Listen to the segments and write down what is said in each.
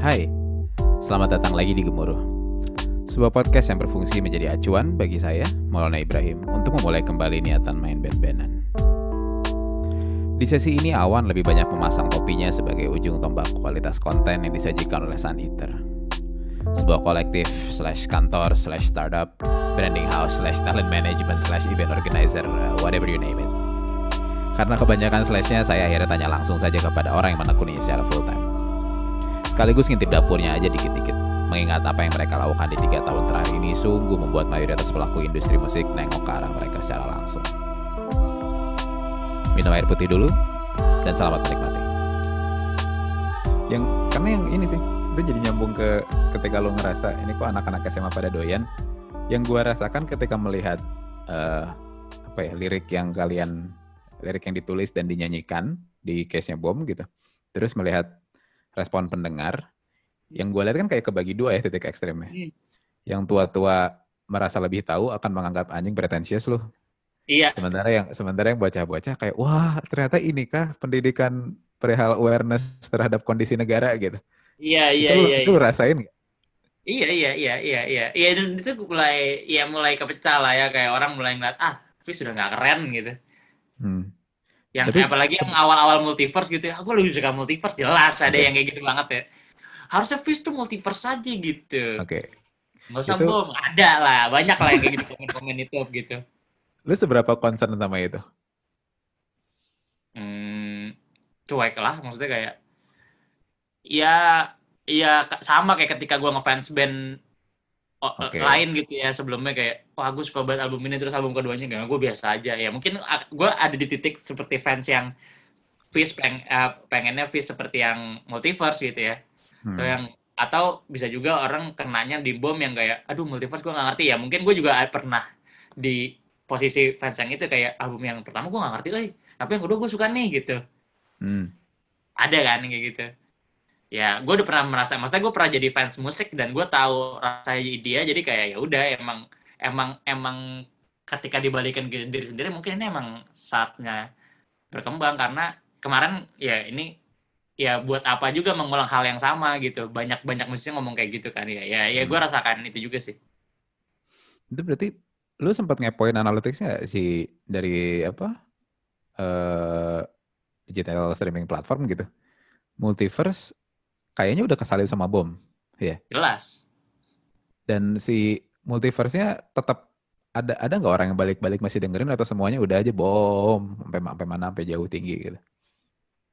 Hai, selamat datang lagi di Gemuruh. Sebuah podcast yang berfungsi menjadi acuan bagi saya, Maulana Ibrahim, untuk memulai kembali niatan main band-bandan. Di sesi ini Awan lebih banyak memasang topinya sebagai ujung tombak kualitas konten yang disajikan oleh Sun Eater. Sebuah kolektif slash kantor slash startup, branding house slash talent management slash event organizer, uh, whatever you name it. Karena kebanyakan slashnya, saya akhirnya tanya langsung saja kepada orang yang menekuninya secara full time. Sekaligus ngintip dapurnya aja dikit-dikit. Mengingat apa yang mereka lakukan di tiga tahun terakhir ini sungguh membuat mayoritas pelaku industri musik nengok ke arah mereka secara langsung. Minum air putih dulu, dan selamat menikmati. yang karena yang ini sih itu jadi nyambung ke ketika lo ngerasa ini kok anak-anak SMA pada doyan yang gua rasakan ketika melihat eh, apa ya lirik yang kalian lirik yang ditulis dan dinyanyikan di case-nya bom gitu terus melihat respon pendengar yang gue lihat kan kayak kebagi dua ya titik ekstremnya Hmm. yang tua-tua merasa lebih tahu akan menganggap anjing pretensius loh Iya, sementara yang sementara yang bocah-bocah kayak wah ternyata ini kah pendidikan perihal awareness terhadap kondisi negara gitu iya, iya, itu, lu- iya, itu lu rasain nggak? iya, iya, iya, iya, iya, iya, dan itu mulai, ya mulai kepecah lah ya, kayak orang mulai ngeliat, ah, tapi sudah nggak keren gitu. Hmm. Yang Tapi apalagi yang awal-awal multiverse gitu ya, aku lebih suka multiverse, jelas ada yang kayak gitu banget ya. Harusnya Fish tuh multiverse aja gitu. Oke. Nggak usah Itu- ada lah, banyak lah yang kayak gitu komen-komen itu gitu. Lu seberapa concern sama itu? Hmm, cuek lah, maksudnya kayak, ya, ya sama kayak ketika gua ngefans band o- Oke. lain gitu ya sebelumnya kayak wah gue suka banget album ini terus album keduanya gak gue biasa aja ya. Mungkin gue ada di titik seperti fans yang Fish peng, eh, pengennya Fish seperti yang multiverse gitu ya. Hmm. atau yang atau bisa juga orang kenanya di bom yang kayak aduh multiverse gue nggak ngerti ya. Mungkin gue juga pernah di posisi fans yang itu kayak album yang pertama gue nggak ngerti eh tapi yang kedua gue suka nih gitu. Hmm. ada kan kayak gitu ya gue udah pernah merasa maksudnya gue pernah jadi fans musik dan gue tahu rasa dia jadi kayak ya udah emang emang emang ketika dibalikin ke diri sendiri mungkin ini emang saatnya berkembang karena kemarin ya ini ya buat apa juga mengulang hal yang sama gitu banyak banyak musisi ngomong kayak gitu kan ya ya ya gue Hmm. rasakan itu juga sih Itu berarti lu sempat ngepoin analyticsnya nggak sih dari apa eh digital streaming platform gitu? Multiverse kayaknya udah kesalip sama bom jelas dan si multiverse-nya tetap ada ada nggak orang yang balik-balik masih dengerin atau semuanya udah aja bom sampai sampai mana sampai jauh tinggi gitu?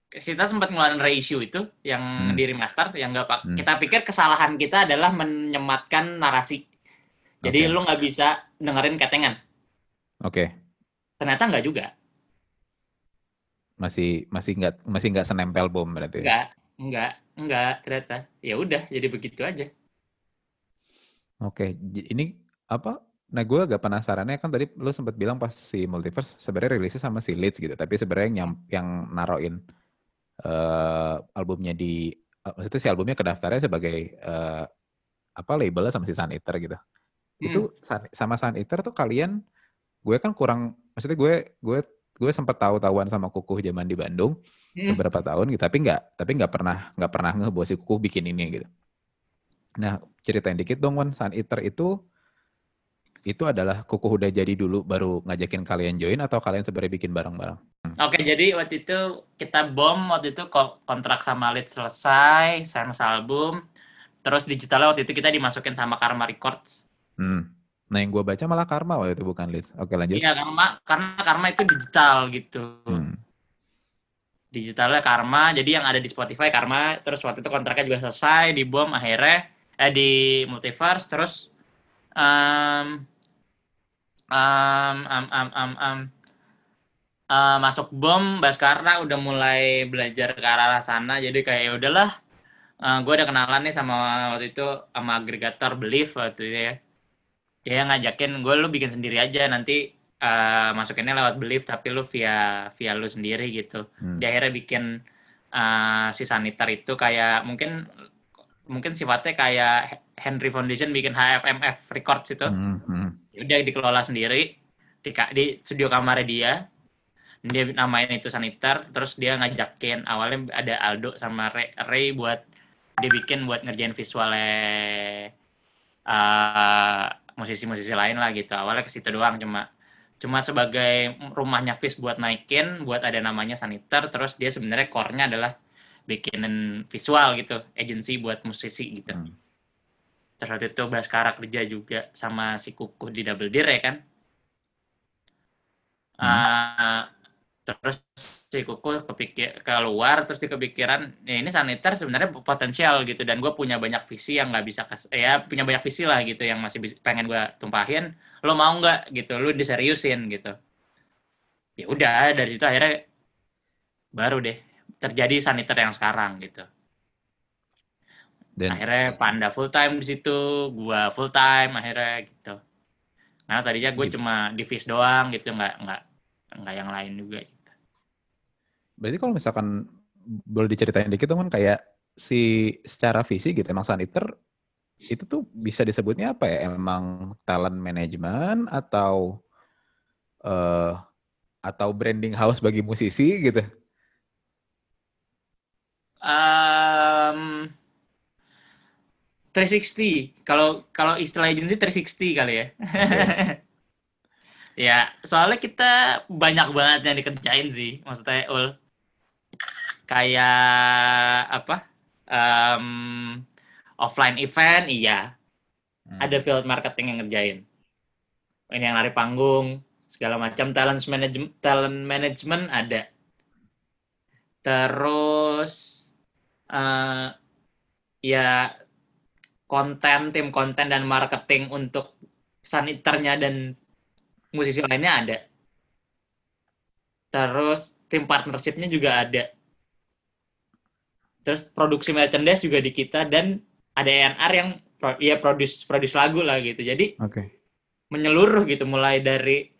kita sempat ngeluarin reissue itu yang Hmm. di remaster yang nggak pak Hmm. kita pikir kesalahan kita adalah menyematkan narasi jadi Oke. lu nggak bisa dengerin ketengan Oke, ternyata nggak juga masih masih nggak masih nggak senempel bom berarti. ya? nggak nggak nggak ternyata ya udah jadi begitu aja Oke, ini apa? Nah, gue agak penasarannya kan tadi lu sempat bilang pas si Multiverse sebenarnya rilisnya sama si Leeds gitu, tapi sebenarnya yang yang naroin eh albumnya di eh, maksudnya si albumnya kedaftarnya sebagai eh, apa labelnya sama si Sun Eater gitu. Itu Sun- sama Sun Eater tuh kalian gue kan kurang maksudnya gue gue gue sempat tahu-tahuan sama Kukuh zaman di Bandung Hmm. beberapa tahun gitu tapi nggak tapi nggak pernah nggak pernah nge bahwa si Kukuh bikin ini gitu. Nah ceritain dikit dong Wan. Sun Eater itu itu adalah Kukuh udah jadi dulu baru ngajakin kalian join atau kalian sebenarnya bikin bareng-bareng? Oke jadi waktu itu kita bom waktu itu ko- kontrak sama Lead selesai sign album terus digitalnya waktu itu kita dimasukin sama Karma Records. Hmm. Nah yang gue baca malah Karma waktu itu bukan Lead oke lanjut. Iya karena karena Karma itu digital gitu. Hmm. digitalnya Karma jadi yang ada di Spotify Karma terus waktu itu kontraknya juga selesai di bom akhirnya eh di multiverse terus em em em em em, em, eh, masuk bom Baskara udah mulai belajar ke arah sana jadi kayak ya udahlah gue udah kenalan nih sama waktu itu sama agregator Belief waktu itu ya dia ngajakin gue lu bikin sendiri aja nanti eh, masukinnya lewat Belief tapi lu via via lu sendiri gitu Hmm. dia akhirnya bikin uh, si Sanitar itu kayak mungkin mungkin sifatnya kayak Henry Foundation bikin HFMF Records itu Hmm, hmm. Ya udah dikelola sendiri di, di studio kamarnya dia dia namain itu Sanitar terus dia ngajakin awalnya ada Aldo sama Ray, Ray buat dia bikin buat ngerjain visualnya uh, musisi-musisi lain lah gitu. Awalnya ke situ doang cuma cuma sebagai rumahnya Fish buat naikin buat ada namanya Saniter terus dia sebenarnya core-nya adalah bikinin visual gitu agency buat musisi gitu. Hmm. terus waktu itu Baskara kerja juga sama si Kukuh di Double Deer ya kan? Ah, terus si Kukuh kepikir keluar terus dia kepikiran ya ini saniter sebenarnya potensial gitu dan gue punya banyak visi yang nggak bisa kas ya punya banyak visi lah gitu yang masih pengen gue tumpahin lo mau nggak gitu lo diseriusin gitu ya udah dari situ akhirnya baru deh terjadi saniter yang sekarang gitu Dan akhirnya Panda full time di situ, gua full time akhirnya gitu. Karena tadinya gue Gitu. cuma di Fish doang gitu, nggak nggak nggak yang lain juga. Gitu. Berarti kalau misalkan boleh diceritain dikit dong kan kayak si secara visi gitu emang Saniter itu tuh bisa disebutnya apa ya? Emang talent management atau eh atau branding house bagi musisi gitu? Um, 360 kalau kalau istilah agency 360 kali ya. ya soalnya kita banyak banget yang dikerjain sih, maksudnya ul kayak apa? Em, offline event iya, Hmm. ada field marketing yang ngerjain. Ini yang lari panggung, segala macam talent management talent management ada. Terus eh ya konten tim konten dan marketing untuk saniternya dan musisi lainnya ada. Terus tim partnershipnya juga ada. Terus produksi merchandise juga di kita dan ada A&R yang pro- ya produce produce lagu lah gitu. Jadi Oke. menyeluruh gitu mulai dari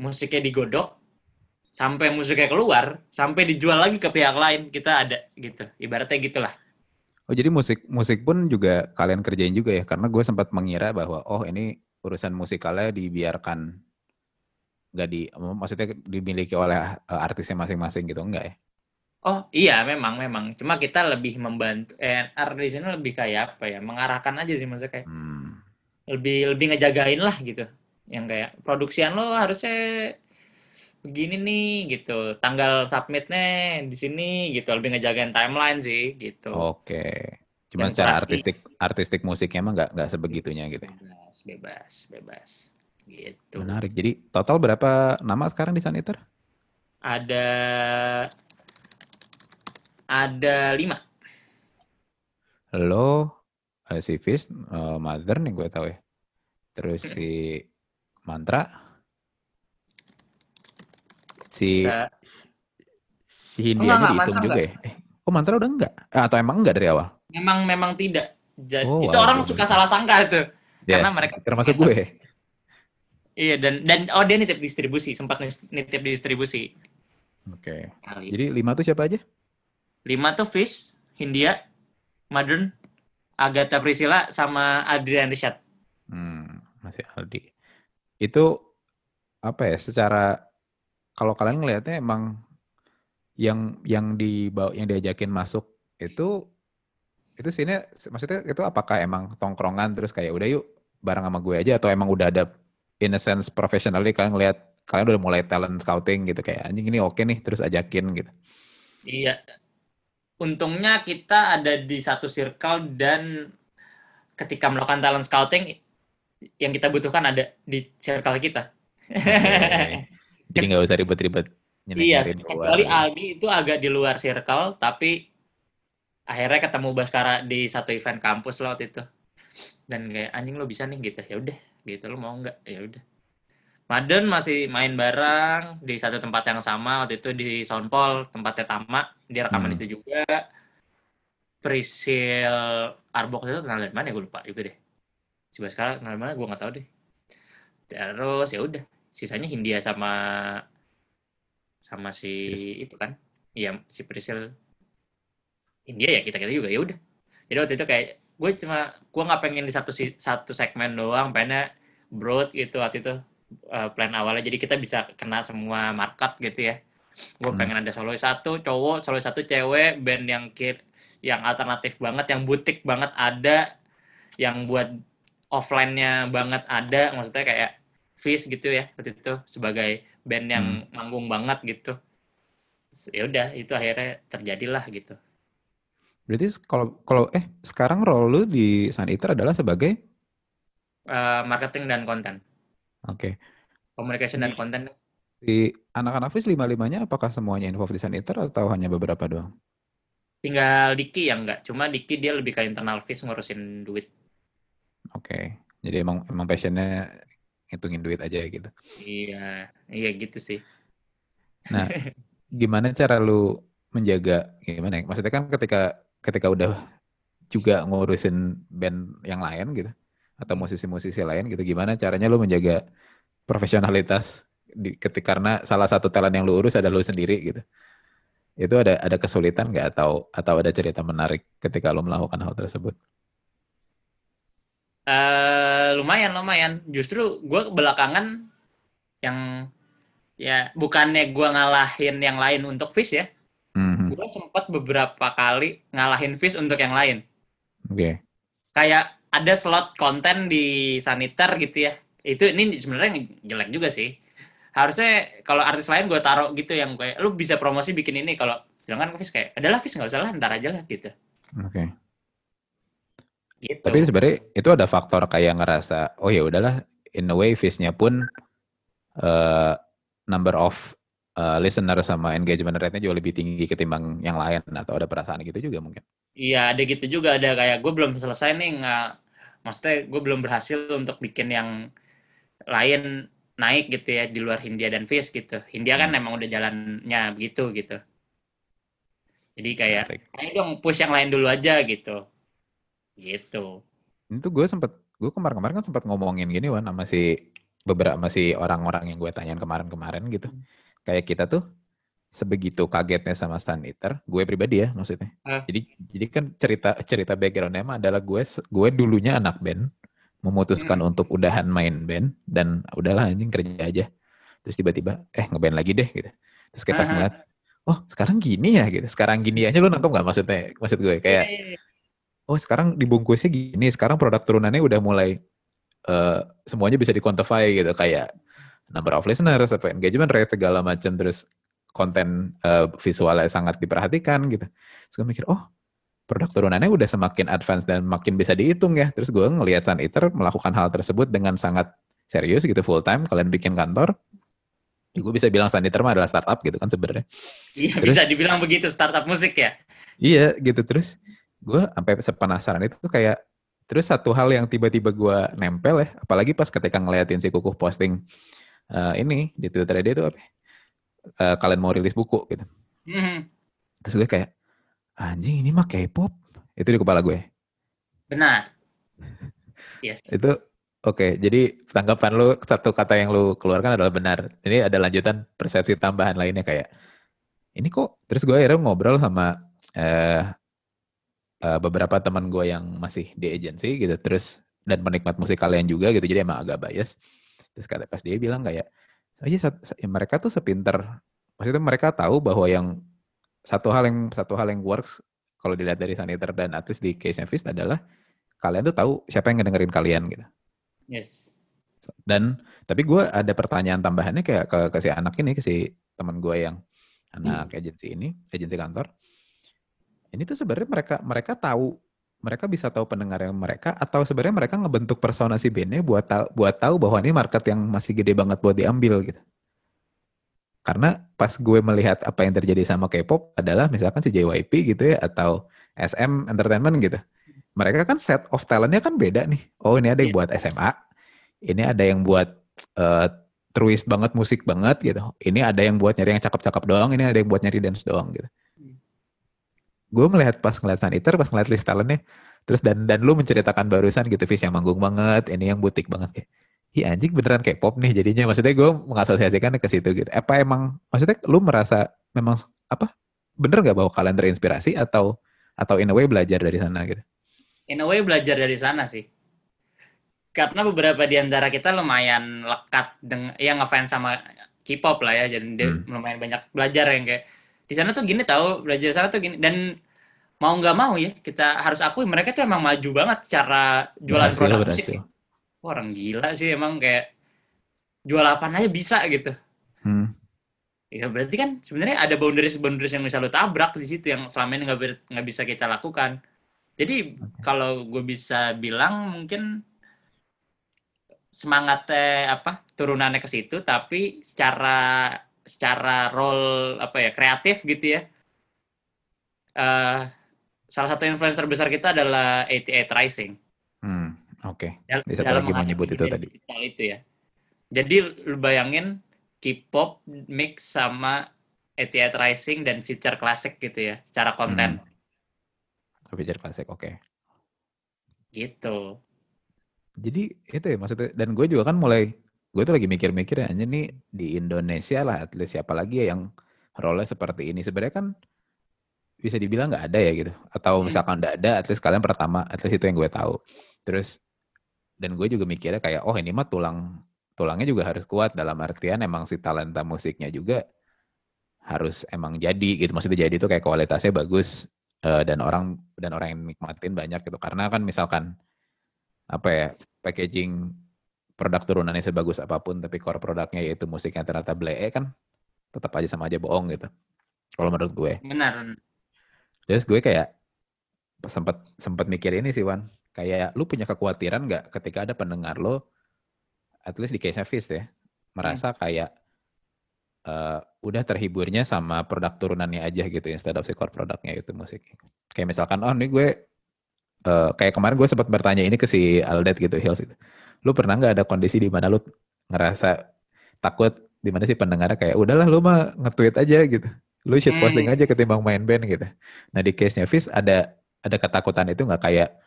musiknya digodok sampai musiknya keluar sampai dijual lagi ke pihak lain kita ada gitu ibaratnya gitulah Oh jadi musik musik pun juga kalian kerjain juga ya? Karena gue sempat mengira bahwa oh ini urusan musikalnya dibiarkan nggak di maksudnya dimiliki oleh eh, artisnya masing-masing gitu enggak ya? Oh iya memang memang cuma kita lebih membantu A&R di sini lebih kayak apa ya mengarahkan aja sih maksudnya kayak Hmm. lebih lebih ngejagain lah gitu yang kayak produksian lo harusnya begini nih gitu tanggal submitnya di sini gitu lebih ngejagain timeline sih gitu Oke. Cuman Dan secara artistik artistik musiknya emang nggak nggak sebegitunya gitu. ya? bebas bebas bebas gitu Menarik. Jadi total berapa nama sekarang di Saniter? ada ada lima Lo, eh, si Fish, eh, Mother nih gue tahu ya. Terus si Mantra, si, si Hindia enggak, dihitung juga ya. Eh, oh Mantra udah enggak? Eh, atau emang enggak dari awal? memang memang tidak jadi Oh, itu wow, orang suka salah sangka itu Ya, karena mereka termasuk gue. iya dan dan oh dia nitip distribusi sempat nitip distribusi Oke. kali Jadi lima tuh siapa aja? Lima tuh Fish Hindia Madun Agatha Priscilla sama Adrian Rishad Hmm, masih Aldi. Itu apa ya? Secara kalau kalian ngelihatnya emang yang yang dibawa yang diajakin masuk itu itu sini maksudnya itu apakah emang tongkrongan terus kayak udah yuk bareng sama gue aja atau emang udah ada in a sense professionally kalian ngelihat kalian udah mulai talent scouting gitu kayak anjing ini oke nih terus ajakin gitu. Iya. Untungnya kita ada di satu circle dan ketika melakukan talent scouting yang kita butuhkan ada di circle kita. Oke. Jadi nggak usah ribet-ribet iya, kecuali Aldi itu agak di luar circle tapi akhirnya ketemu Baskara di satu event kampus lah waktu itu. Dan kayak anjing lo bisa nih gitu. Ya udah, gitu lo mau nggak? Ya udah. Madden masih main bareng di satu tempat yang sama waktu itu di Soundpol tempatnya Tama dia rekaman Hmm. itu juga. Prisil Arbox itu kenal dari mana ya? Gue lupa juga deh. Coba sekarang kenal dari mana? Gue nggak tahu deh. Terus ya udah sisanya Hindia sama sama si itu kan? Iya si Prisil India ya kita kita juga ya udah. Jadi waktu itu kayak gue cuma gue nggak pengen di satu satu segmen doang pengennya broad gitu waktu itu uh, plan awalnya jadi kita bisa kena semua market gitu ya gue Hmm. pengen ada solois satu cowok solois satu cewek band yang kir yang alternatif banget, yang butik banget ada, yang buat offline-nya banget ada, maksudnya kayak Fish gitu ya waktu itu sebagai band yang hmm. manggung banget gitu. Ya udah itu akhirnya terjadilah gitu. Berarti kalau kalau eh sekarang role lu di Sun Eater adalah sebagai uh, marketing dan konten. Oke. Okay. Communication dan konten. Di anak-anak Fish lima-limanya apakah semuanya di Sun Eater atau hanya beberapa doang? Tinggal Diki yang enggak. Cuma Diki dia lebih ke internal Fish ngurusin duit. Oke. Okay. Jadi emang emang passionnya ngitungin duit aja gitu. Iya, iya gitu sih. Nah, gimana cara lu menjaga gimana ya? Maksudnya kan ketika ketika udah juga ngurusin band yang lain gitu atau musisi-musisi lain gitu, gimana caranya lu menjaga profesionalitas di ketika karena salah satu talent yang lu urus ada lu sendiri gitu. Itu ada ada kesulitan nggak atau atau ada cerita menarik ketika lu melakukan hal tersebut? Uh, lumayan lumayan. Justru gue belakangan yang ya bukannya gue ngalahin yang lain untuk fish ya. Mm-hmm. Gue sempat beberapa kali ngalahin fish untuk yang lain. Oke. Okay. Kayak ada slot konten di saniter gitu ya. Itu ini sebenarnya jelek juga sih. Harusnya kalau artis lain gue taruh gitu yang kayak lu bisa promosi bikin ini kalau sedangkan fish kayak adalah fish nggak usah lah ntar aja lah gitu. Oke. Okay. Gitu. Tapi sebenarnya itu ada faktor kayak ngerasa, oh ya udahlah, in a way face-nya pun uh, number of uh, listener sama engagement rate-nya jauh lebih tinggi ketimbang yang lain atau ada perasaan gitu juga mungkin. Iya, ada gitu juga ada kayak gue belum selesai nih nggak, maksudnya gue belum berhasil untuk bikin yang lain naik gitu ya di luar Hindia dan Fish gitu. Hindia kan hmm. emang udah jalannya begitu gitu. Jadi kayak, ayo dong push yang lain dulu aja gitu. Gitu. Itu gue sempet, gue kemarin-kemarin kan sempat ngomongin gini Wan sama si beberapa masih orang-orang yang gue tanyain kemarin-kemarin gitu. Hmm. Kayak kita tuh sebegitu kagetnya sama Sun Eater, gue pribadi ya maksudnya. Uh. Jadi jadi kan cerita cerita backgroundnya emang adalah gue gue dulunya anak band, memutuskan hmm. untuk udahan main band dan udahlah anjing kerja aja. Terus tiba-tiba eh ngeband lagi deh gitu. Terus kayak pas uh ngeliat, oh sekarang gini ya gitu. Sekarang gini aja lu nangkep nggak maksudnya? Maksud gue kayak yeah, yeah, yeah oh sekarang dibungkusnya gini, sekarang produk turunannya udah mulai uh, semuanya bisa diquantify gitu kayak number of listeners, apa engagement rate segala macam terus konten uh, visualnya sangat diperhatikan gitu. Terus gue mikir, oh produk turunannya udah semakin advance dan makin bisa dihitung ya. Terus gue ngelihat Sun Eater melakukan hal tersebut dengan sangat serius gitu full time. Kalian bikin kantor, ya gue bisa bilang Sun Eater mah adalah startup gitu kan sebenarnya. Iya bisa dibilang begitu startup musik ya. Iya gitu terus gue sampai sepenasaran itu tuh kayak terus satu hal yang tiba-tiba gue nempel ya apalagi pas ketika ngeliatin si kukuh posting uh, ini di Twitter dia itu apa uh, kalian mau rilis buku gitu. Mm-hmm. terus gue kayak anjing ini mah K-pop. Itu di kepala gue. Benar. Yes. itu oke okay, jadi tanggapan lu satu kata yang lu keluarkan adalah benar. Ini ada lanjutan persepsi tambahan lainnya kayak ini kok terus gue akhirnya ngobrol sama uh, uh, beberapa teman gue yang masih di agency gitu terus dan penikmat musik kalian juga gitu jadi emang agak bias. Terus kata pas dia bilang kayak oh iya ya mereka tuh sepinter. Maksudnya mereka tahu bahwa yang satu hal yang satu hal yang works kalau dilihat dari saniter dan at di case Fist adalah kalian tuh tahu siapa yang ngedengerin kalian gitu. Yes. Dan tapi gue ada pertanyaan tambahannya kayak ke, ke si anak ini ke si teman gue yang anak hmm. agensi ini agensi kantor. Ini tuh sebenarnya mereka mereka tahu mereka bisa tahu pendengar yang mereka atau sebenarnya mereka ngebentuk persona si bandnya buat tahu buat tahu bahwa ini market yang masih gede banget buat diambil gitu. Karena pas gue melihat apa yang terjadi sama K-pop adalah misalkan si JYP gitu ya atau SM Entertainment gitu. Mereka kan set of talentnya kan beda nih. Oh ini ada yang iya. buat SMA, ini ada yang buat uh, truist banget musik banget gitu. Ini ada yang buat nyari yang cakep-cakep doang, ini ada yang buat nyari dance doang gitu gue melihat pas ngeliat Sun Eater, pas ngeliat list talentnya, terus dan dan lu menceritakan barusan gitu, Fish yang manggung banget, ini yang butik banget kayak, iya anjing beneran kayak pop nih jadinya. Maksudnya gue mengasosiasikan ke situ gitu. Apa emang, maksudnya lu merasa memang apa bener gak bahwa kalian terinspirasi atau atau in a way belajar dari sana gitu? In a way belajar dari sana sih. Karena beberapa di antara kita lumayan lekat dengan yang ngefans sama K-pop lah ya, jadi hmm. lumayan banyak belajar yang kayak di sana tuh gini tahu belajar sana tuh gini dan mau nggak mau ya kita harus akui mereka tuh emang maju banget cara jualan Berhasil, produk berhasil. Wah, orang gila sih emang kayak jual apa aja bisa gitu. Hmm. Ya berarti kan sebenarnya ada boundaries boundaries yang bisa lo tabrak di situ yang selama ini nggak nggak bisa kita lakukan. Jadi kalau gue bisa bilang mungkin semangatnya apa turunannya ke situ, tapi secara secara role apa ya kreatif gitu ya. eh salah satu influencer besar kita adalah 88 Rising. Hmm. Oke. Dal- Di satu dalam lagi mau menghadapi nyebut itu tadi. itu ya. Jadi lu bayangin K-pop mix sama 88 Rising dan feature klasik gitu ya, secara konten Feature klasik. Oke. gitu. Jadi itu ya maksudnya dan gue juga kan mulai gue tuh lagi mikir-mikir ya nih di Indonesia lah at least siapa lagi ya yang role seperti ini. Sebenarnya kan bisa dibilang nggak ada ya gitu. Atau Hmm. misalkan nggak ada at least kalian pertama at least itu yang gue tahu. Terus dan gue juga mikirnya kayak oh ini mah tulang tulangnya juga harus kuat. Dalam artian emang si talenta musiknya juga harus emang jadi gitu. Maksudnya jadi itu kayak kualitasnya bagus eh, dan orang dan orang yang nikmatin banyak gitu. Karena kan misalkan apa ya packaging produk turunannya sebagus apa pun tapi core produknya yaitu musiknya ternyata blee kan tetap aja sama aja bohong gitu kalau menurut gue. Benar. terus gue kayak sempat sempat mikir ini sih Wan. Kayak lu punya kekhawatiran nggak ketika ada pendengar lo at least di case Fist ya merasa kayak eh, udah terhiburnya sama produk turunannya aja gitu instead of si core produknya itu musik kayak misalkan oh ini gue eh, kayak kemarin gue sempat bertanya ini ke si Aldet gitu Hills gitu lu pernah nggak ada kondisi di mana lu ngerasa takut? Di mana sih pendengarnya kayak udahlah lu mah nge-tweet aja gitu. Lu shit posting Hmm. aja ketimbang main band gitu. Nah di case-nya Fizz ada ada ketakutan itu nggak? Kayak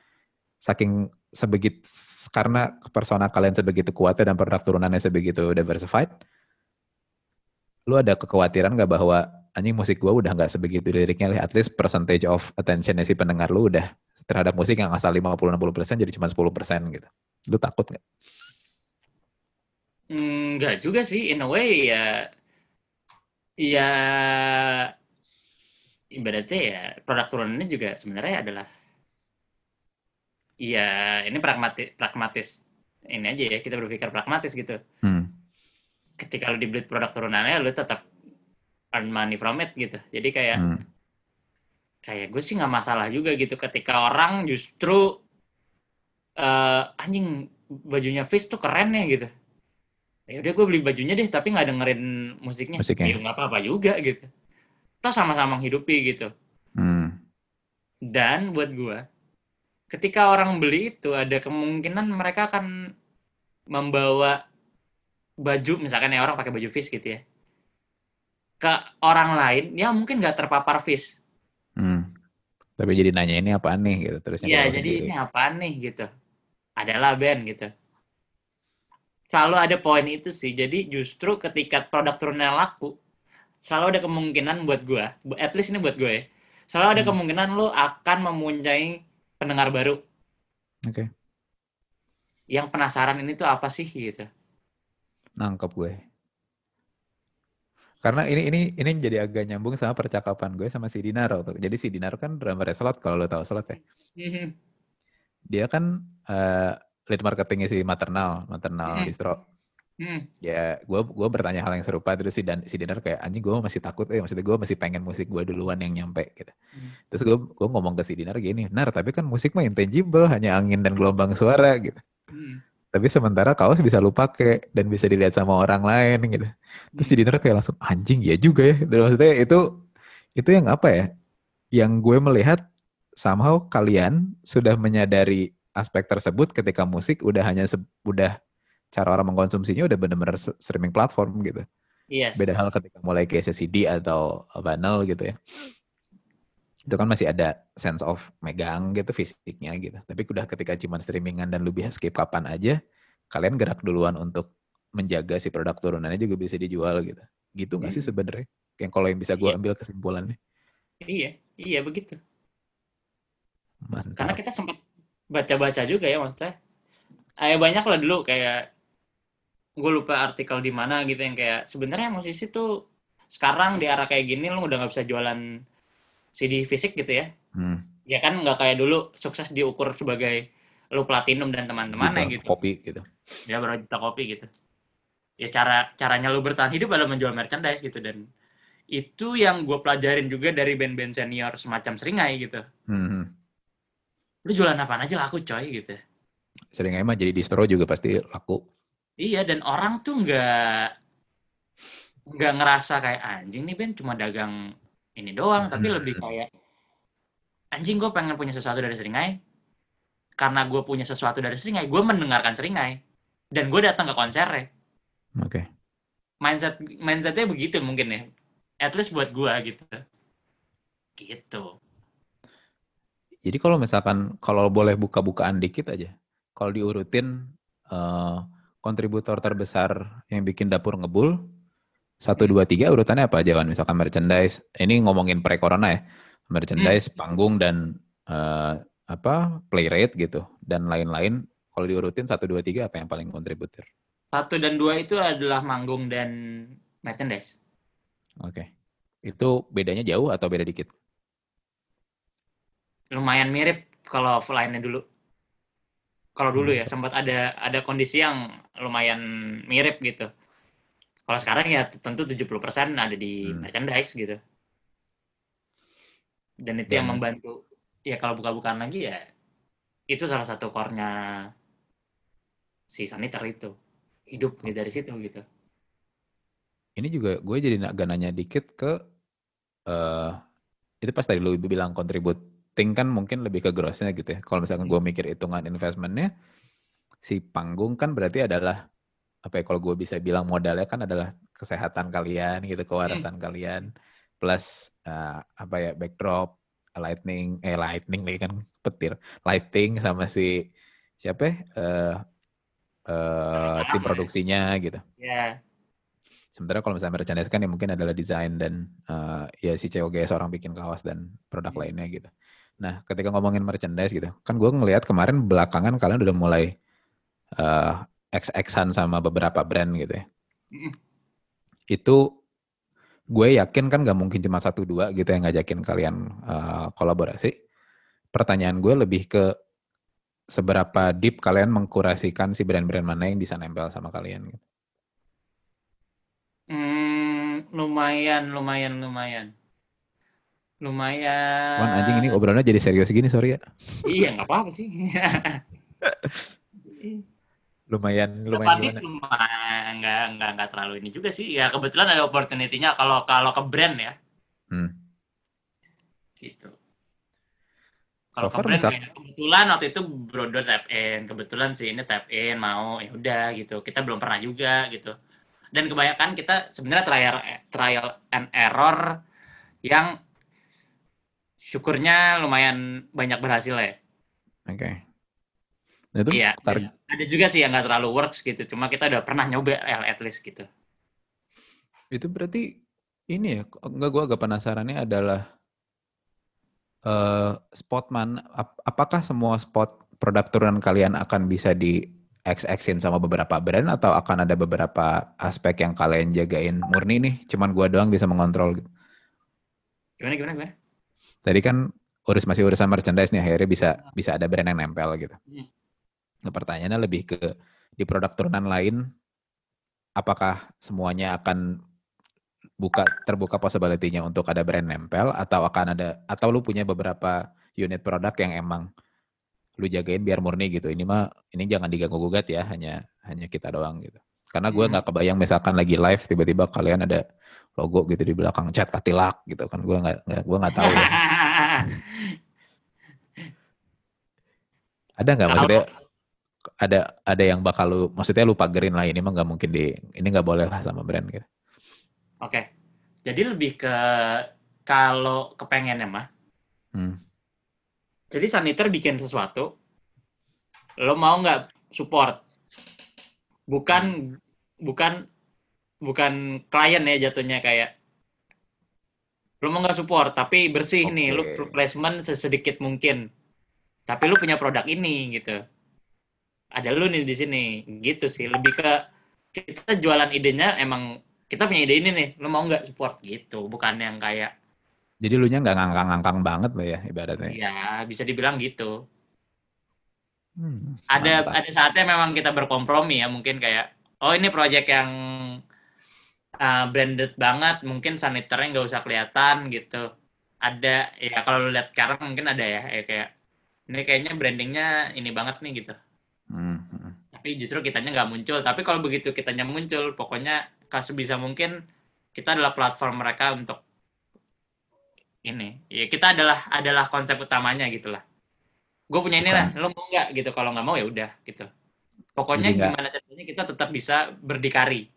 saking sebegitu karena persona kalian sebegitu kuatnya dan produk turunannya sebegitu diversified lu ada kekhawatiran nggak bahwa anjing musik gua udah nggak sebegitu liriknya at least percentage of attention si pendengar lu udah terhadap musik yang asal 50-60% jadi cuma 10% gitu lu takut nggak? Enggak juga sih, in a way ya, ya ibaratnya ya produk turunannya juga sebenarnya adalah, ya ini pragmatis, pragmatis ini aja ya kita berpikir pragmatis gitu. Hmm. Ketika lu dibeli produk turunannya, lu tetap earn money from it gitu. Jadi kayak Hmm. kayak gue sih nggak masalah juga gitu ketika orang justru eh anjing bajunya Fish tuh keren ya gitu ya udah gue beli bajunya deh tapi nggak dengerin musiknya Musiknya. ya nggak apa-apa juga gitu toh sama-sama menghidupi gitu Hmm. dan buat gue ketika orang beli itu ada kemungkinan mereka akan membawa baju misalkan ya orang pakai baju Fish gitu ya ke orang lain yang mungkin nggak terpapar Fish Hmm. Tapi jadi nanya ini apaan nih gitu terusnya Iya, jadi sendiri. ini apaan nih gitu. Adalah band gitu. Selalu ada poin itu sih. Jadi justru ketika produk turunnya laku, selalu ada kemungkinan buat bu- at least ini buat gue ya. Selalu ada Hmm. kemungkinan lu akan mempunyai pendengar baru Oke. yang penasaran ini tuh apa sih gitu. Nangkep gue. Karena ini ini ini jadi agak nyambung sama percakapan gue sama si Dinaro tuh. Jadi si Dinaro kan drummer slot kalau lo tahu slot ya. Mhm. Dia kan eh, lead marketingnya si Maternal, Maternal Hmm. Distro. Hmm. Ya, gue gua bertanya hal yang serupa terus si Dan si Dinar kayak anjing gue masih takut eh maksudnya gue masih pengen musik gue duluan yang nyampe gitu. Hmm. Terus gue gue ngomong ke si Dinar gini, "Nar, tapi kan musik mah intangible, hanya angin dan gelombang suara gitu. Hmm. Tapi sementara kaos bisa lu pakai dan bisa dilihat sama orang lain gitu. Terus si Dinar kayak langsung anjing ya juga ya. Dan maksudnya itu itu yang apa ya? Yang gue melihat somehow kalian sudah menyadari aspek tersebut ketika musik udah hanya udah cara orang mengkonsumsinya udah bener-bener s- streaming platform gitu. Yes. Beda hal ketika mulai ke CD atau vinyl gitu ya. Itu kan masih ada sense of megang gitu fisiknya gitu. Tapi udah ketika cuman streamingan dan lu bisa skip kapan aja, kalian gerak duluan untuk menjaga si produk turunannya juga bisa dijual gitu. Gitu nggak sih Hmm. sebenarnya? Yang kalau yang bisa gue Iya. ambil kesimpulannya. Iya, iya begitu. Karena Mantap. kita sempat baca-baca juga ya maksudnya. Kayak banyak lah dulu kayak gue lupa artikel di mana gitu yang kayak sebenarnya musisi tuh sekarang di era kayak gini lu udah nggak bisa jualan CD fisik gitu ya. Hmm. Ya kan nggak kayak dulu sukses diukur sebagai lu platinum dan teman-temannya gitu. Kopi gitu. Ya berapa juta kopi gitu. Ya cara caranya lu bertahan hidup adalah menjual merchandise gitu dan itu yang gue pelajarin juga dari band-band senior semacam Seringai gitu. Hmm. Lu jualan apaan aja laku coy gitu. Sering emang jadi distro juga pasti laku. Iya dan orang tuh nggak nggak ngerasa kayak anjing nih band cuma dagang ini doang, tapi lebih kayak anjing gue pengen punya sesuatu dari Seringai karena gue punya sesuatu dari Seringai, gue mendengarkan Seringai dan gue datang ke konsernya. Oke. Mindset mindsetnya begitu mungkin ya. At least buat gue gitu. Gitu. Jadi kalau misalkan kalau boleh buka-bukaan dikit aja, kalau diurutin eh, kontributor terbesar yang bikin dapur ngebul satu dua tiga urutannya apa aja kan? Misalkan merchandise, ini ngomongin pre corona ya, merchandise, panggung dan eh, apa play rate gitu dan lain-lain. Kalau diurutin satu dua tiga apa yang paling kontributor? Satu dan dua itu adalah manggung dan merchandise. Oke, itu bedanya jauh atau beda dikit? Lumayan mirip kalau line-nya dulu. Kalau dulu Hmm. ya sempat ada ada kondisi yang lumayan mirip gitu. Kalau sekarang ya tentu 70% ada di Hmm. merchandise gitu. Dan itu yang Dan- membantu ya kalau buka-bukaan lagi ya itu salah satu core-nya si Saniter itu. Hidup nih dari situ gitu. ini juga gue jadi agak nanya dikit ke eh itu pas tadi lu bilang contributing kan mungkin lebih ke grossnya gitu ya. Kalau misalkan gue mikir hitungan investmentnya, si panggung kan berarti adalah apa ya kalau gue bisa bilang modalnya kan adalah kesehatan kalian gitu, kewarasan kalian, plus eh, apa ya backdrop, lightning, eh lightning lagi kan petir, lighting sama si siapa ya, eh eh, tim produksinya gitu. Ya, Sementara kalau misalnya merchandise kan ya mungkin adalah desain dan eh, ya si COGS orang bikin kaos dan produk Hmm. lainnya gitu. Nah, ketika ngomongin merchandise gitu, kan gue ngelihat kemarin belakangan kalian udah mulai eh X-Xan sama beberapa brand gitu ya. Mm. Itu gue yakin kan gak mungkin cuma satu dua gitu yang ngajakin kalian eh, kolaborasi. Pertanyaan gue lebih ke seberapa deep kalian mengkurasikan si brand-brand mana yang bisa nempel sama kalian gitu. Hmm, lumayan, lumayan, lumayan. Lumayan. Wan anjing ini obrolannya jadi serius gini sorry ya. Iya, nggak apa-apa sih. Lumayan lumayan gimana? lumayan nggak nggak nggak terlalu ini juga sih. Ya kebetulan ada opportunity-nya kalau kalau ke brand ya, Hmm. gitu. So Kalau ke far brand kayak kebetulan waktu itu Brodo tap in, kebetulan sih ini tap in mau ya udah gitu. Kita belum pernah juga gitu. Dan kebanyakan kita sebenarnya trial trial and error yang syukurnya lumayan banyak berhasil ya. Oke. Nah itu Iya, ada juga sih yang nggak terlalu works gitu. Cuma kita udah pernah nyoba at least gitu. itu berarti ini ya, enggak gua agak penasarannya adalah eh spot man ap- apakah semua spot produk turunan kalian akan bisa di X-Xin sama beberapa brand atau akan ada beberapa aspek yang kalian jagain murni nih, cuman gua doang bisa mengontrol gitu. Gimana gimana gimana? Tadi kan urus masih urusan merchandise nih akhirnya bisa bisa ada brand yang nempel gitu. Hmm. Nah, pertanyaannya lebih ke di produk turunan lain apakah semuanya akan buka terbuka possibility-nya untuk ada brand nempel atau akan ada atau lu punya beberapa unit produk yang emang lu jagain biar murni gitu. Ini mah ini jangan diganggu gugat ya, hanya hanya kita doang gitu. Karena gue Hmm. nggak kebayang misalkan lagi live tiba-tiba kalian ada logo gitu di belakang chat katilak gitu kan gue nggak gue nggak tahu ya. Ada nggak maksudnya ada ada yang bakal lu maksudnya lu pagerin lah ini mah nggak mungkin di ini nggak boleh lah sama brand gitu. Oke. Jadi lebih ke kalau kepengennya mah. Hmm. Jadi saniter bikin sesuatu, lo mau nggak support? Bukan bukan bukan klien ya jatuhnya kayak lo mau nggak support tapi bersih nih lo Oke. placement sesedikit mungkin tapi lu punya produk ini gitu ada lu nih di sini gitu sih lebih ke kita jualan idenya emang kita punya ide ini nih lo mau nggak support gitu bukan yang kayak Jadi lu nya nggak ngangkang-ngangkang banget lah ya ibaratnya. Iya, bisa dibilang gitu. Hmm, Ada mantap. ada saatnya memang kita berkompromi ya, mungkin kayak oh ini project yang uh, branded banget, mungkin saniternya nggak usah kelihatan gitu. Ada ya kalau lu lihat sekarang mungkin ada ya, ya kayak ini kayaknya brandingnya ini banget nih gitu. Hmm. Tapi justru kitanya nggak muncul. Tapi kalau begitu kitanya muncul, pokoknya kasus bisa mungkin kita adalah platform mereka untuk ini. Ya kita adalah adalah konsep utamanya gitulah. Gue punya ini lah, lo mau nggak gitu? Kalau nggak mau ya udah gitu. Pokoknya Jadi gimana caranya kita tetap bisa berdikari.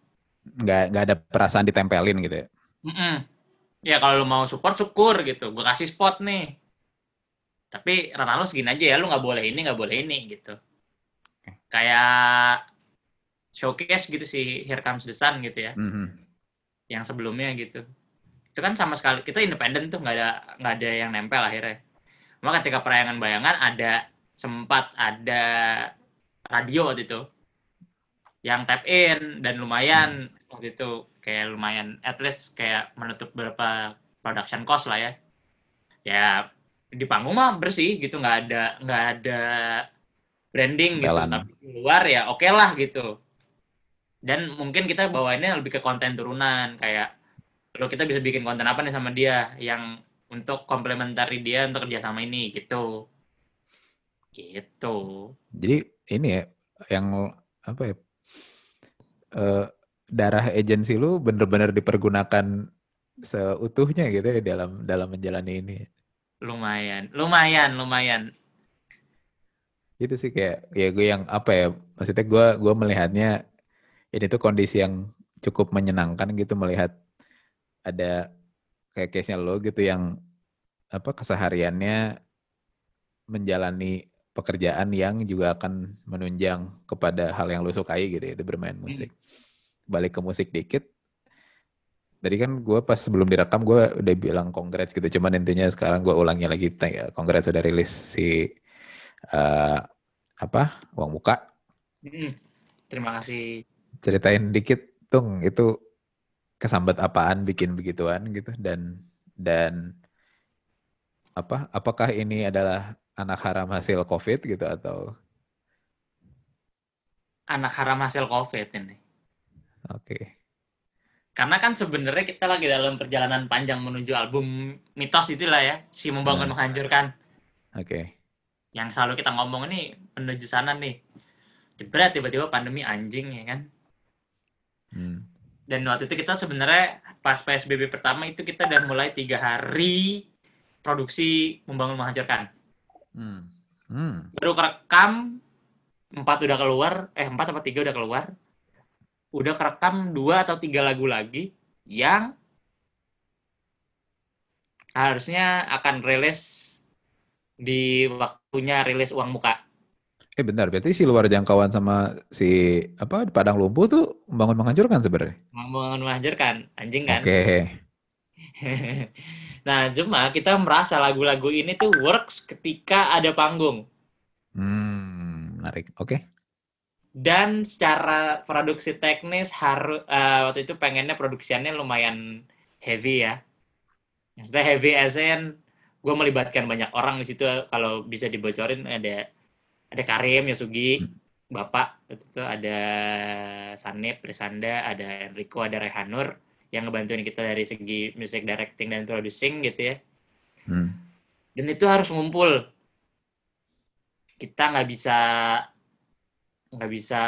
Nggak nggak ada perasaan ditempelin gitu ya. Mm-mm. Ya kalau lo mau support syukur gitu. Gue kasih spot nih. Tapi ranah lo segini aja ya, lo nggak boleh ini, nggak boleh ini gitu. Kayak showcase gitu sih Here Comes the Sun gitu ya. Hmm, hmm. yang sebelumnya gitu itu kan sama sekali kita independen tuh nggak ada nggak ada yang nempel akhirnya cuma ketika perayangan bayangan ada sempat ada radio waktu itu yang tap in dan lumayan waktu itu kayak lumayan at least kayak menutup beberapa production cost lah ya. Ya di panggung mah bersih gitu nggak ada nggak ada branding gitu. Tapi di luar ya oke lah gitu. Dan mungkin kita bawainnya lebih ke konten turunan kayak lo kita bisa bikin konten apa nih sama dia yang untuk komplementari dia untuk kerja sama ini gitu. Gitu. Jadi ini ya yang apa ya? eh, darah agensi lu bener-bener dipergunakan seutuhnya gitu ya dalam dalam menjalani ini. lumayan lumayan lumayan Gitu sih kayak ya gue yang apa ya? Maksudnya gue gua melihatnya ini tuh kondisi yang cukup menyenangkan gitu melihat ada kayak case-nya lo gitu yang apa kesehariannya menjalani pekerjaan yang juga akan menunjang kepada hal yang lo sukai gitu itu bermain musik. Balik ke musik dikit. Tadi kan gue pas sebelum direkam gue udah bilang congrats gitu. Cuman intinya sekarang gue ulangi lagi. Congrats udah rilis si eh, apa uang muka. Mm. terima kasih Ceritain dikit tung itu kesambat apaan bikin begituan gitu dan dan apa apakah ini adalah anak haram hasil covid gitu atau anak haram hasil covid ini oke karena kan sebenarnya kita lagi dalam perjalanan panjang menuju album mitos itulah ya si membangun Hmm. menghancurkan oke yang selalu kita ngomong ini menuju sana nih jebret tiba-tiba pandemi anjing ya kan Hmm. dan waktu itu kita sebenarnya pas PSBB pertama itu kita udah mulai tiga hari produksi membangun menghancurkan Hmm. Hmm. baru kerekam empat udah keluar eh empat atau tiga udah keluar udah kerekam dua atau tiga lagu lagi yang harusnya akan rilis di waktunya rilis uang muka Eh bentar, berarti si luar jangkauan sama si apa di Padang Lumpuh tuh membangun menghancurkan sebenarnya. membangun menghancurkan anjing kan Oke. nah cuma kita merasa lagu-lagu ini tuh works ketika ada panggung Hmm, menarik. Oke. Dan secara produksi teknis harus waktu itu pengennya produksiannya lumayan heavy ya maksudnya heavy as in gue melibatkan banyak orang di situ kalau bisa dibocorin ada ada Karim Yasugi Hmm. bapak itu ada Sanip Risanda ada Enrico ada Rehanur yang ngebantuin kita dari segi music directing dan producing gitu ya Hmm. dan itu harus ngumpul kita nggak bisa nggak bisa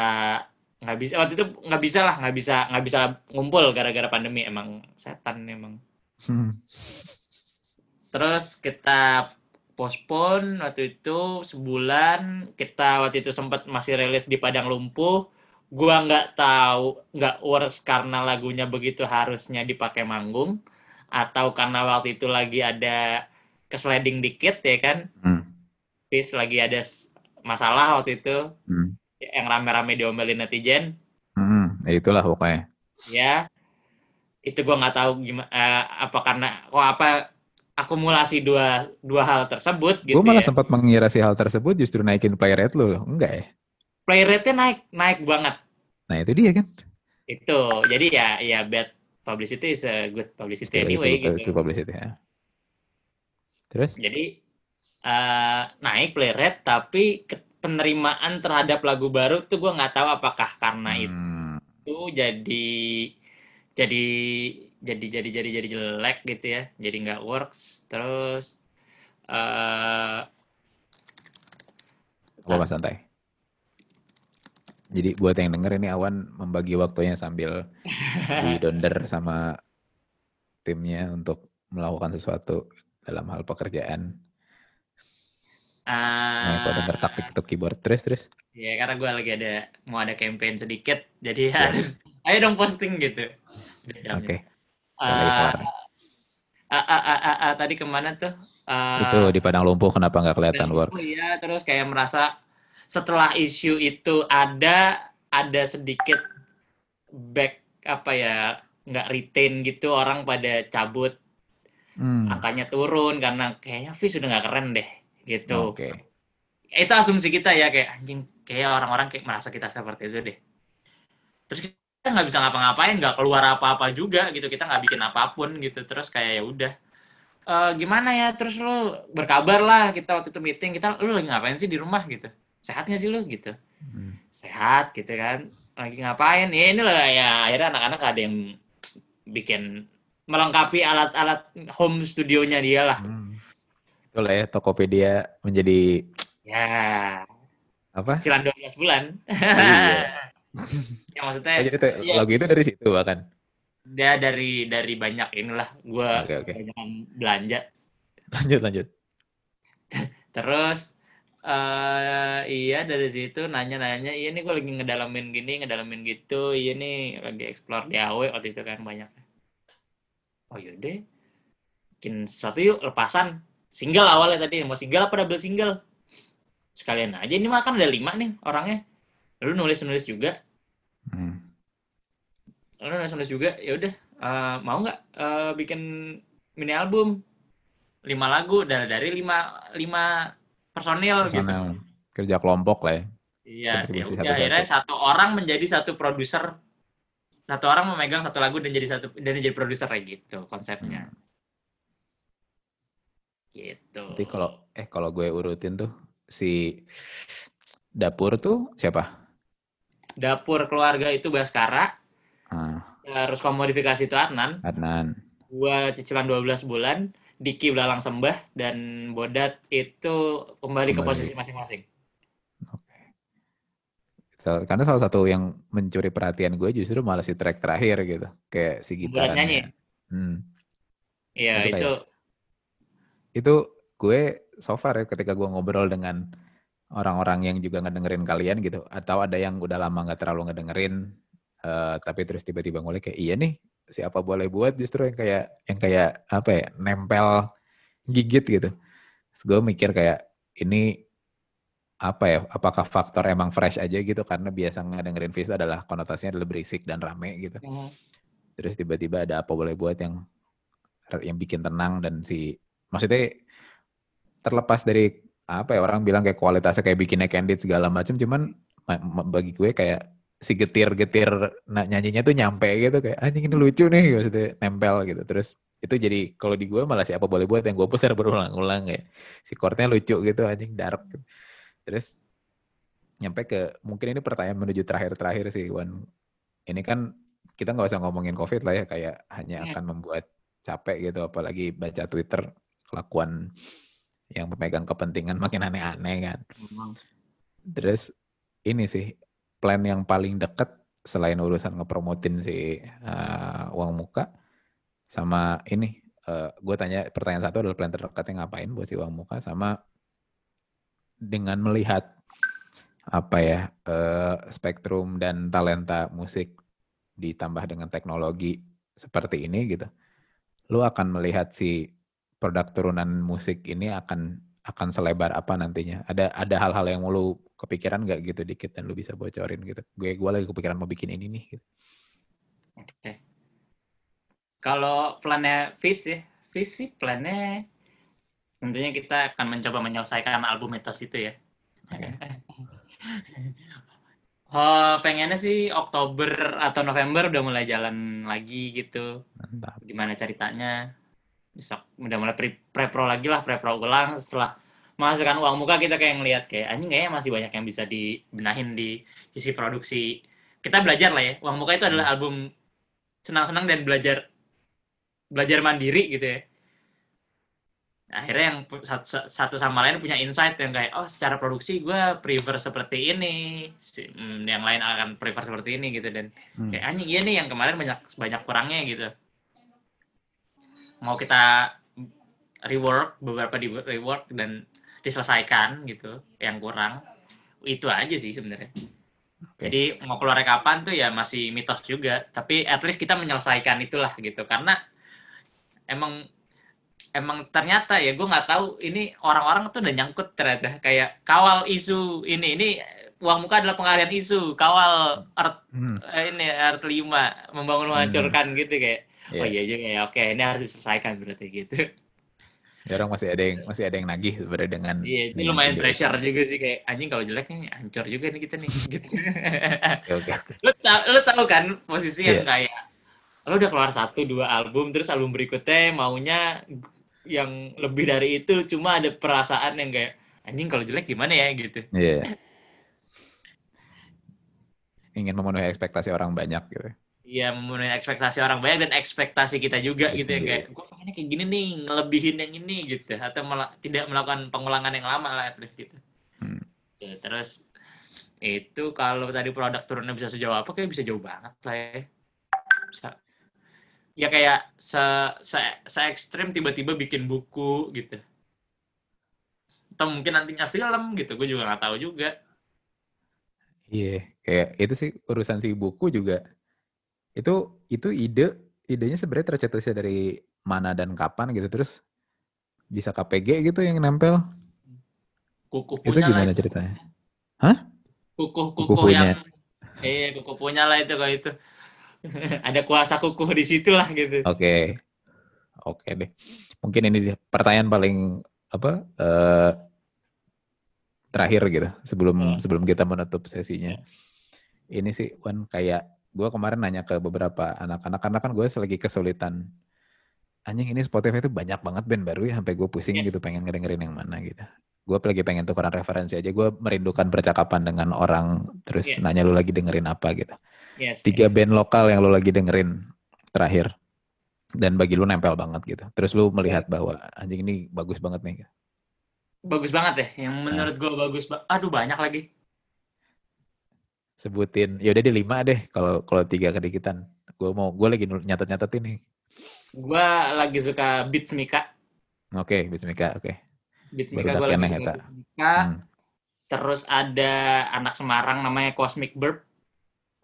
nggak bisa waktu itu nggak bisa lah nggak bisa nggak bisa ngumpul gara-gara pandemi emang setan emang Hmm. terus kita postpone waktu itu sebulan kita waktu itu sempat masih rilis di Padang Lumpuh gua nggak tahu nggak works karena lagunya begitu harusnya dipakai manggung atau karena waktu itu lagi ada kesliding dikit ya kan Hmm. Terus lagi ada masalah waktu itu Hmm. Yang rame-rame diomelin netizen Hmm. Ya itulah pokoknya. ya itu gua nggak tahu gimana apa karena kok apa akumulasi dua dua hal tersebut gitu Gue malah ya. sempat mengira si hal tersebut justru naikin play rate lu loh. Enggak ya? play rate-nya naik naik banget Nah itu dia kan. itu jadi ya ya bad publicity is a good publicity Still anyway itu, gitu itu publicity ya. Terus? Jadi eh, naik play rate tapi ke- penerimaan terhadap lagu baru tuh gue nggak tahu apakah karena Hmm. itu jadi jadi jadi jadi jadi jadi jelek gitu ya jadi nggak works terus eh Apa Mas santai? Jadi buat yang denger ini Awan membagi waktunya sambil di donder sama timnya untuk melakukan sesuatu dalam hal pekerjaan. Nah, kalau denger tak eh, TikTok keyboard terus terus. ya karena gue lagi ada mau ada campaign sedikit jadi Siap. harus ayo dong posting gitu Oke. Ah, ah, ah, ah, ah, tadi ke mana tuh Eh, Itu di padang lumpuh kenapa nggak kelihatan Dan works? itu ya terus kayak merasa setelah isu itu ada ada sedikit back apa ya nggak retain gitu orang pada cabut Hmm. angkanya turun karena kayaknya Fis sudah nggak keren deh gitu. Oke. itu asumsi kita ya kayak anjing kayak orang-orang kayak merasa kita seperti itu deh. Terus kita nggak bisa ngapa-ngapain nggak keluar apa-apa juga gitu. Kita nggak bikin apa pun gitu. Terus kayak ya udah. "Eh, gimana ya? Terus lu berkabar lah kita waktu itu meeting. Kita lu lagi ngapain sih di rumah? gitu. Sehat nggak sih lu? gitu. Hmm. sehat gitu kan. Lagi ngapain? Ya ini lah ya akhirnya anak-anak ada yang bikin melengkapi alat-alat home studionya dia lah. Hmm. Itulah ya Tokopedia menjadi ya apa? cicilan 12 bulan Iya. ya maksudnya Oh, jadi tuh, iya. lagu itu dari situ bahkan. dia dari dari banyak inilah gua oke. kebanyakan belanja Lanjut lanjut. terus eh iya dari situ nanya-nanya iya nih gue lagi ngedalamin gini ngedalamin gitu iya nih lagi explore di AW waktu itu kan banyak oh yaudah bikin sesuatu yuk lepasan single awalnya tadi mau single apa double single sekalian aja ini mah kan ada lima nih orangnya lu nulis nulis juga Hmm. lu nulis nulis juga ya udah eh, mau nggak eh, bikin mini album lima lagu dari dari lima lima personil gitu. Kerja kelompok lah ya. Iya, ya udah akhirnya satu orang menjadi satu produser, satu orang memegang satu lagu dan jadi satu dan jadi produser kayak gitu konsepnya. Hmm. Gitu. Nanti kalau eh kalau gue urutin tuh si dapur tuh siapa? dapur keluarga itu Baskara, Ah, terus komodifikasi itu Adnan, Adnan. gua cicilan 12 bulan, Diki Belalang Sembah dan Bodat itu kembali, ke Kembali. posisi masing-masing. Oke. Karena salah satu yang mencuri perhatian gue justru malah si track terakhir gitu, kayak si Bulan nyanyi. Hmm. Iya, Itu itu, Itu gue so far ya ketika gue ngobrol dengan orang-orang yang juga ngedengerin kalian gitu, atau ada yang udah lama nggak terlalu ngedengerin, eh, tapi terus tiba-tiba ngulik kayak iya nih siapa boleh buat? Justru yang kayak yang kayak apa ya nempel gigit gitu. Terus gue mikir kayak ini apa ya apakah faktor emang fresh aja gitu? Karena biasa ngedengerin Fis adalah konotasinya adalah berisik dan rame gitu. Terus tiba-tiba ada apa boleh buat yang yang bikin tenang dan si maksudnya terlepas dari apa ya orang bilang kayak kualitasnya kayak bikinnya candid segala macam cuman ma- ma- bagi gue kayak si getir-getir nah, nyanyinya tuh nyampe gitu kayak anjing ini lucu nih maksudnya nempel gitu. Terus itu jadi kalau di gue malah siapa boleh buat yang gue putar berulang-ulang ya si chordnya lucu gitu anjing dark terus nyampe ke mungkin ini pertanyaan menuju terakhir-terakhir sih Wan. Ini kan kita nggak usah ngomongin covid lah ya kayak hanya Hmm. akan membuat capek gitu apalagi baca Twitter kelakuan yang pemegang kepentingan makin aneh-aneh kan Memang. terus ini sih plan yang paling deket selain urusan ngepromotin si uh, uang muka sama ini gue tanya pertanyaan satu adalah plan terdekatnya ngapain buat si uang muka sama dengan melihat apa ya eh, spektrum dan talenta musik ditambah dengan teknologi seperti ini gitu lu akan melihat si produk turunan musik ini akan akan selebar apa nantinya ada ada hal-hal yang lu kepikiran nggak gitu dikit dan lu bisa bocorin gitu gue gue lagi kepikiran mau bikin ini nih gitu. Oke. Kalau plannya Fish ya, Fish sih plannya tentunya kita akan mencoba menyelesaikan album Mitos itu ya. Oke. Oh, pengennya sih Oktober atau November udah mulai jalan lagi gitu. mantap Gimana ceritanya? Bisa udah mulai pre, pre pro lagi lah pre pro ulang. Setelah menghasilkan uang muka kita kayak ngelihat kayak anjing kayaknya masih banyak yang bisa dibenahin di sisi produksi. Kita belajar lah ya. Uang muka itu adalah album senang-senang dan belajar belajar mandiri gitu ya. Akhirnya yang satu, satu sama lain punya insight yang kayak oh secara produksi gue prefer seperti ini. Hmm, yang lain akan prefer seperti ini gitu. Dan Hmm. kayak anjing iya nih yang kemarin banyak banyak kurangnya gitu mau kita rework beberapa di rework dan diselesaikan gitu yang kurang itu aja sih sebenarnya. Oke. jadi mau keluar kapan tuh ya masih mitos juga tapi at least kita menyelesaikan itulah gitu. Karena emang emang ternyata ya gue nggak tahu ini orang-orang tuh udah nyangkut ternyata. Kayak kawal isu ini ini uang muka adalah pengalian isu kawal art Hmm. eh, ini art 5 membangun menghancurkan gitu kayak oh Iya. iya juga ya oke ini harus diselesaikan berarti gitu Ya orang masih ada yang masih ada yang nagih sebenarnya dengan iya ini lumayan video pressure juga sih kayak anjing kalau jelek nih hancur juga nih kita nih gitu Oke oke oke. lu tau lu tahu kan posisi yang Iya. kayak lu udah keluar satu dua album terus album berikutnya maunya yang lebih dari itu cuma ada perasaan yang kayak anjing kalau jelek gimana ya gitu Iya. Ingin memenuhi ekspektasi orang banyak gitu. Iya memenuhi ekspektasi orang banyak dan ekspektasi kita juga Itu gitu ya sendiri. kayak gue pengennya kayak gini nih ngelebihin yang ini gitu atau mela- tidak melakukan pengulangan yang lama lah at least gitu. Hmm. Ya, terus itu kalau tadi produk turunnya bisa sejauh apa kayak bisa jauh banget lah ya. Bisa. Ya kayak se se, se ekstrim tiba-tiba bikin buku gitu. Atau mungkin nantinya film gitu, gue juga nggak tahu juga. Iya, kayak itu sih urusan si buku juga. Itu itu ide idenya sebenarnya tercetusnya dari mana dan kapan gitu terus bisa KPG gitu yang nempel. Kukuh Itu lah gimana itu. ceritanya? kukuh punya. yang eh kukuh punya lah itu kalau itu ada kuasa kukuh di situ lah gitu Oke. Oke deh. Mungkin ini sih pertanyaan paling apa eh terakhir gitu sebelum Hmm. sebelum kita menutup sesinya. Ini sih Wan kayak gue kemarin nanya ke beberapa anak-anak karena kan gue lagi kesulitan anjing ini Spotify itu banyak banget band baru ya sampai gue pusing Yes. gitu pengen ngedengerin yang mana gitu. Gue lagi pengen tukeran referensi aja. Gue merindukan percakapan dengan orang terus Iya. nanya lu lagi dengerin apa gitu yes, tiga yes. band lokal yang lo lagi dengerin terakhir dan bagi lu nempel banget gitu. Terus lu melihat bahwa anjing ini bagus banget nih. bagus banget ya yang menurut gue bagus ba- aduh banyak lagi Sebutin, ya udah di lima deh. Kalau kalau tiga kedikitan, gue mau gue lagi nul- nyatet-nyatet ini. gue lagi suka Beats Mika Oke, Bismika, oke. Beats Baru Mika gue lagi suka. Beats Mika Hmm. terus ada anak Semarang namanya Cosmic Bird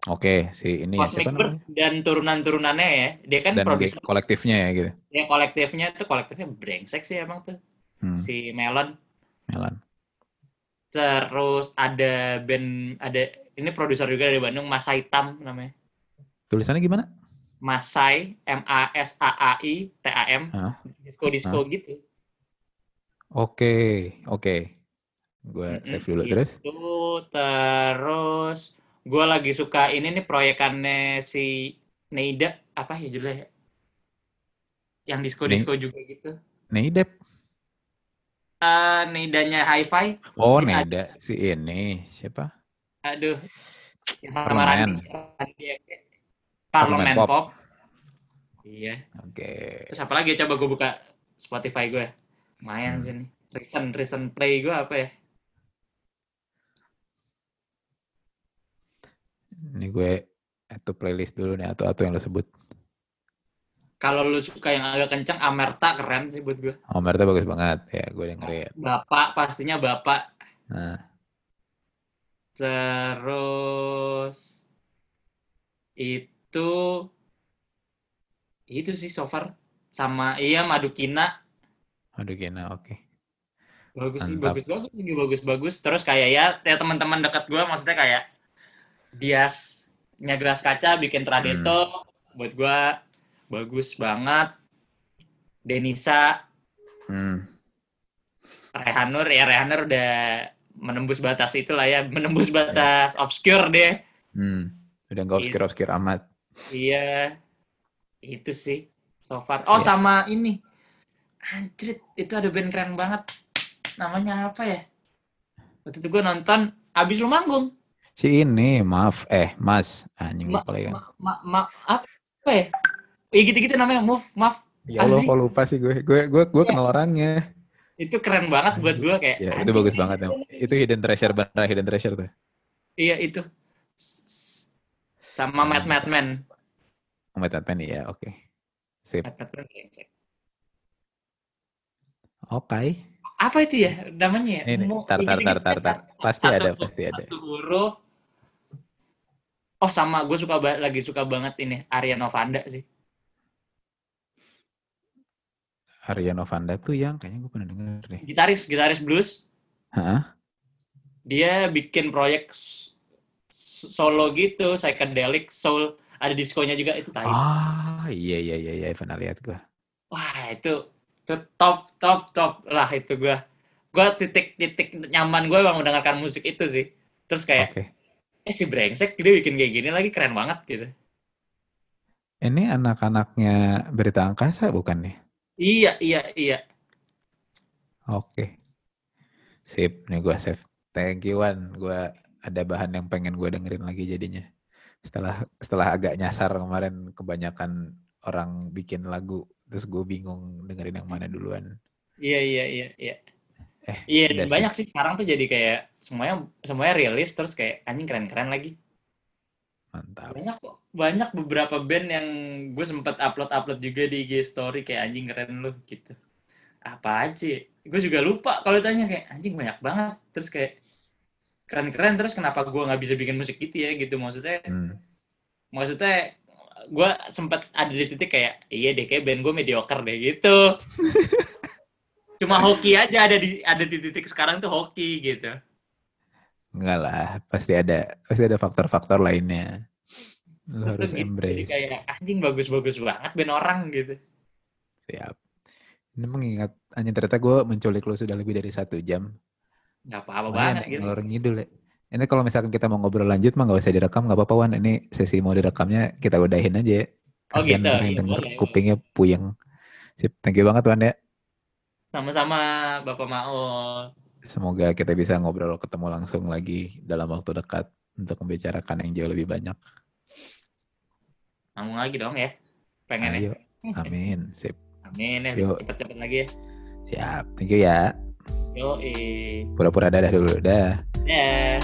Oke, si ini ya, Cosmic siapa Bird namanya? dan turunan-turunannya ya dia kan Dan produser kolektifnya ya gitu. ya kolektifnya tuh kolektifnya brengsek sih emang tuh Hmm, si Melon Melan. terus ada band ada ini produser juga dari Bandung Mas Hitam namanya Tulisannya gimana? Masai M A S A A I T A M Hah? disco disco gitu Oke, oke. Gue save dulu gitu. terus. terus gue lagi suka ini nih proyekannya si Neida apa ya judulnya yang disco disco juga gitu Neidep. Eh Neidanya Hi-Fi Oh, Neida. Si ini siapa? Aduh yang sama ya. Parlemen Pop. Pop. iya Oke. terus apa lagi coba gue buka Spotify gue lumayan Hmm. sih nih recent recent play gue apa ya Ini gue itu playlist dulu nih atau atau yang lo sebut. kalau lu suka yang agak kencang Amerta keren sih buat gue Omer tuh bagus banget ya gue dengerin. bapak pastinya bapak Nah, terus itu itu sih so far. Sama iya Madukina. Aduh gina oke. bagus sih bagus bagus lagi bagus bagus terus kayak ya ya teman-teman dekat gue maksudnya kayak Dias Nyagras Kaca bikin Tradeto buat gue bagus banget. Denisa. Hmm. Rehanur ya Rehanur udah menembus batas itulah ya menembus batas obscure deh Hmm. Udah nggak obscure obscure amat. iya itu sih so far oh Siap. sama ini anjrit itu ada band keren banget namanya apa ya waktu itu gue nonton abis lu manggung Si ini, maaf, eh, Mas, anjing ma, lupa lagi. ma, ma, ma, apa ya Iya gitu-gitu namanya move maaf Ya Allah, kok lupa sih gue. Gue gue gue Iya. kenal orangnya. Itu keren banget buat gue kayak Ya, itu bagus ini banget ya. Itu hidden treasure beneran hidden treasure tuh. iya itu sama Hmm. Mad Mad Men Oh, Mad Pen ya, oke. Sip. Mad Mad Men brengsek. Oke. apa itu ya namanya ya? Ini, Mo- tar, tar, tar, tar, tar. Pasti Satu ada, pasti ada. satu huruf oh sama gue suka lagi suka banget ini Arya Novanda sih Arya Novanda tuh yang kayaknya gue pernah denger deh. gitaris gitaris blues Hah? dia bikin proyek solo gitu psychedelic soul ada diskonya juga itu tai Ah, iya iya iya iya pernah lihat gue. wah itu itu top top top lah itu gue gue titik titik nyaman gue emang mendengarkan musik itu sih terus kayak Oke. eh si brengsek dia bikin kayak gini lagi keren banget gitu Ini anak-anaknya berita angkasa bukan nih? Iya iya iya Oke. Sip, nih gue save. Thank you Wan, gue ada bahan yang pengen gue dengerin lagi jadinya. Setelah setelah agak nyasar kemarin kebanyakan orang bikin lagu, terus gue bingung dengerin yang mana duluan. iya iya iya iya Eh, iya dan sih. banyak sih sekarang tuh jadi kayak semuanya semuanya rilis terus kayak anjing keren keren lagi Mantap. banyak kok. Banyak beberapa band yang gue sempat upload upload juga di IG story kayak anjing keren lu gitu. Apa aja. Gue juga lupa kalau tanya kayak anjing banyak banget. Terus kayak keren keren terus kenapa gue nggak bisa bikin musik gitu ya? Gitu maksudnya Hmm. maksudnya gue sempat ada di titik kayak iya deh kayak band gue mediocre deh gitu. Cuma hoki aja ada di ada di titik sekarang tuh hoki gitu Enggak lah, pasti ada pasti ada faktor-faktor lainnya. Lu harus gitu, embrace. kayak anjing bagus-bagus banget band orang gitu Siap. Ini mengingat hanya ternyata gue menculik lu sudah lebih dari satu jam. nggak apa-apa banget gitu ngalor ngidul ya. Ini kalau misalkan kita mau ngobrol lanjut mah nggak usah direkam nggak apa-apa Wan. Ini sesi mau direkamnya kita udahin aja ya. Oh, Kasian gitu. ntar yang Iya, denger boleh, kupingnya puyeng. Sip, thank you banget Wan ya. sama-sama Bapak Maul Semoga kita bisa ngobrol ketemu langsung lagi dalam waktu dekat untuk membicarakan yang jauh lebih banyak. ngomong lagi dong ya pengen ya Ayo, amin. Sip, amin ya Yuk. cepet-cepet lagi ya siap. Thank you ya. yo Pura-pura dadah dulu. Dah. ya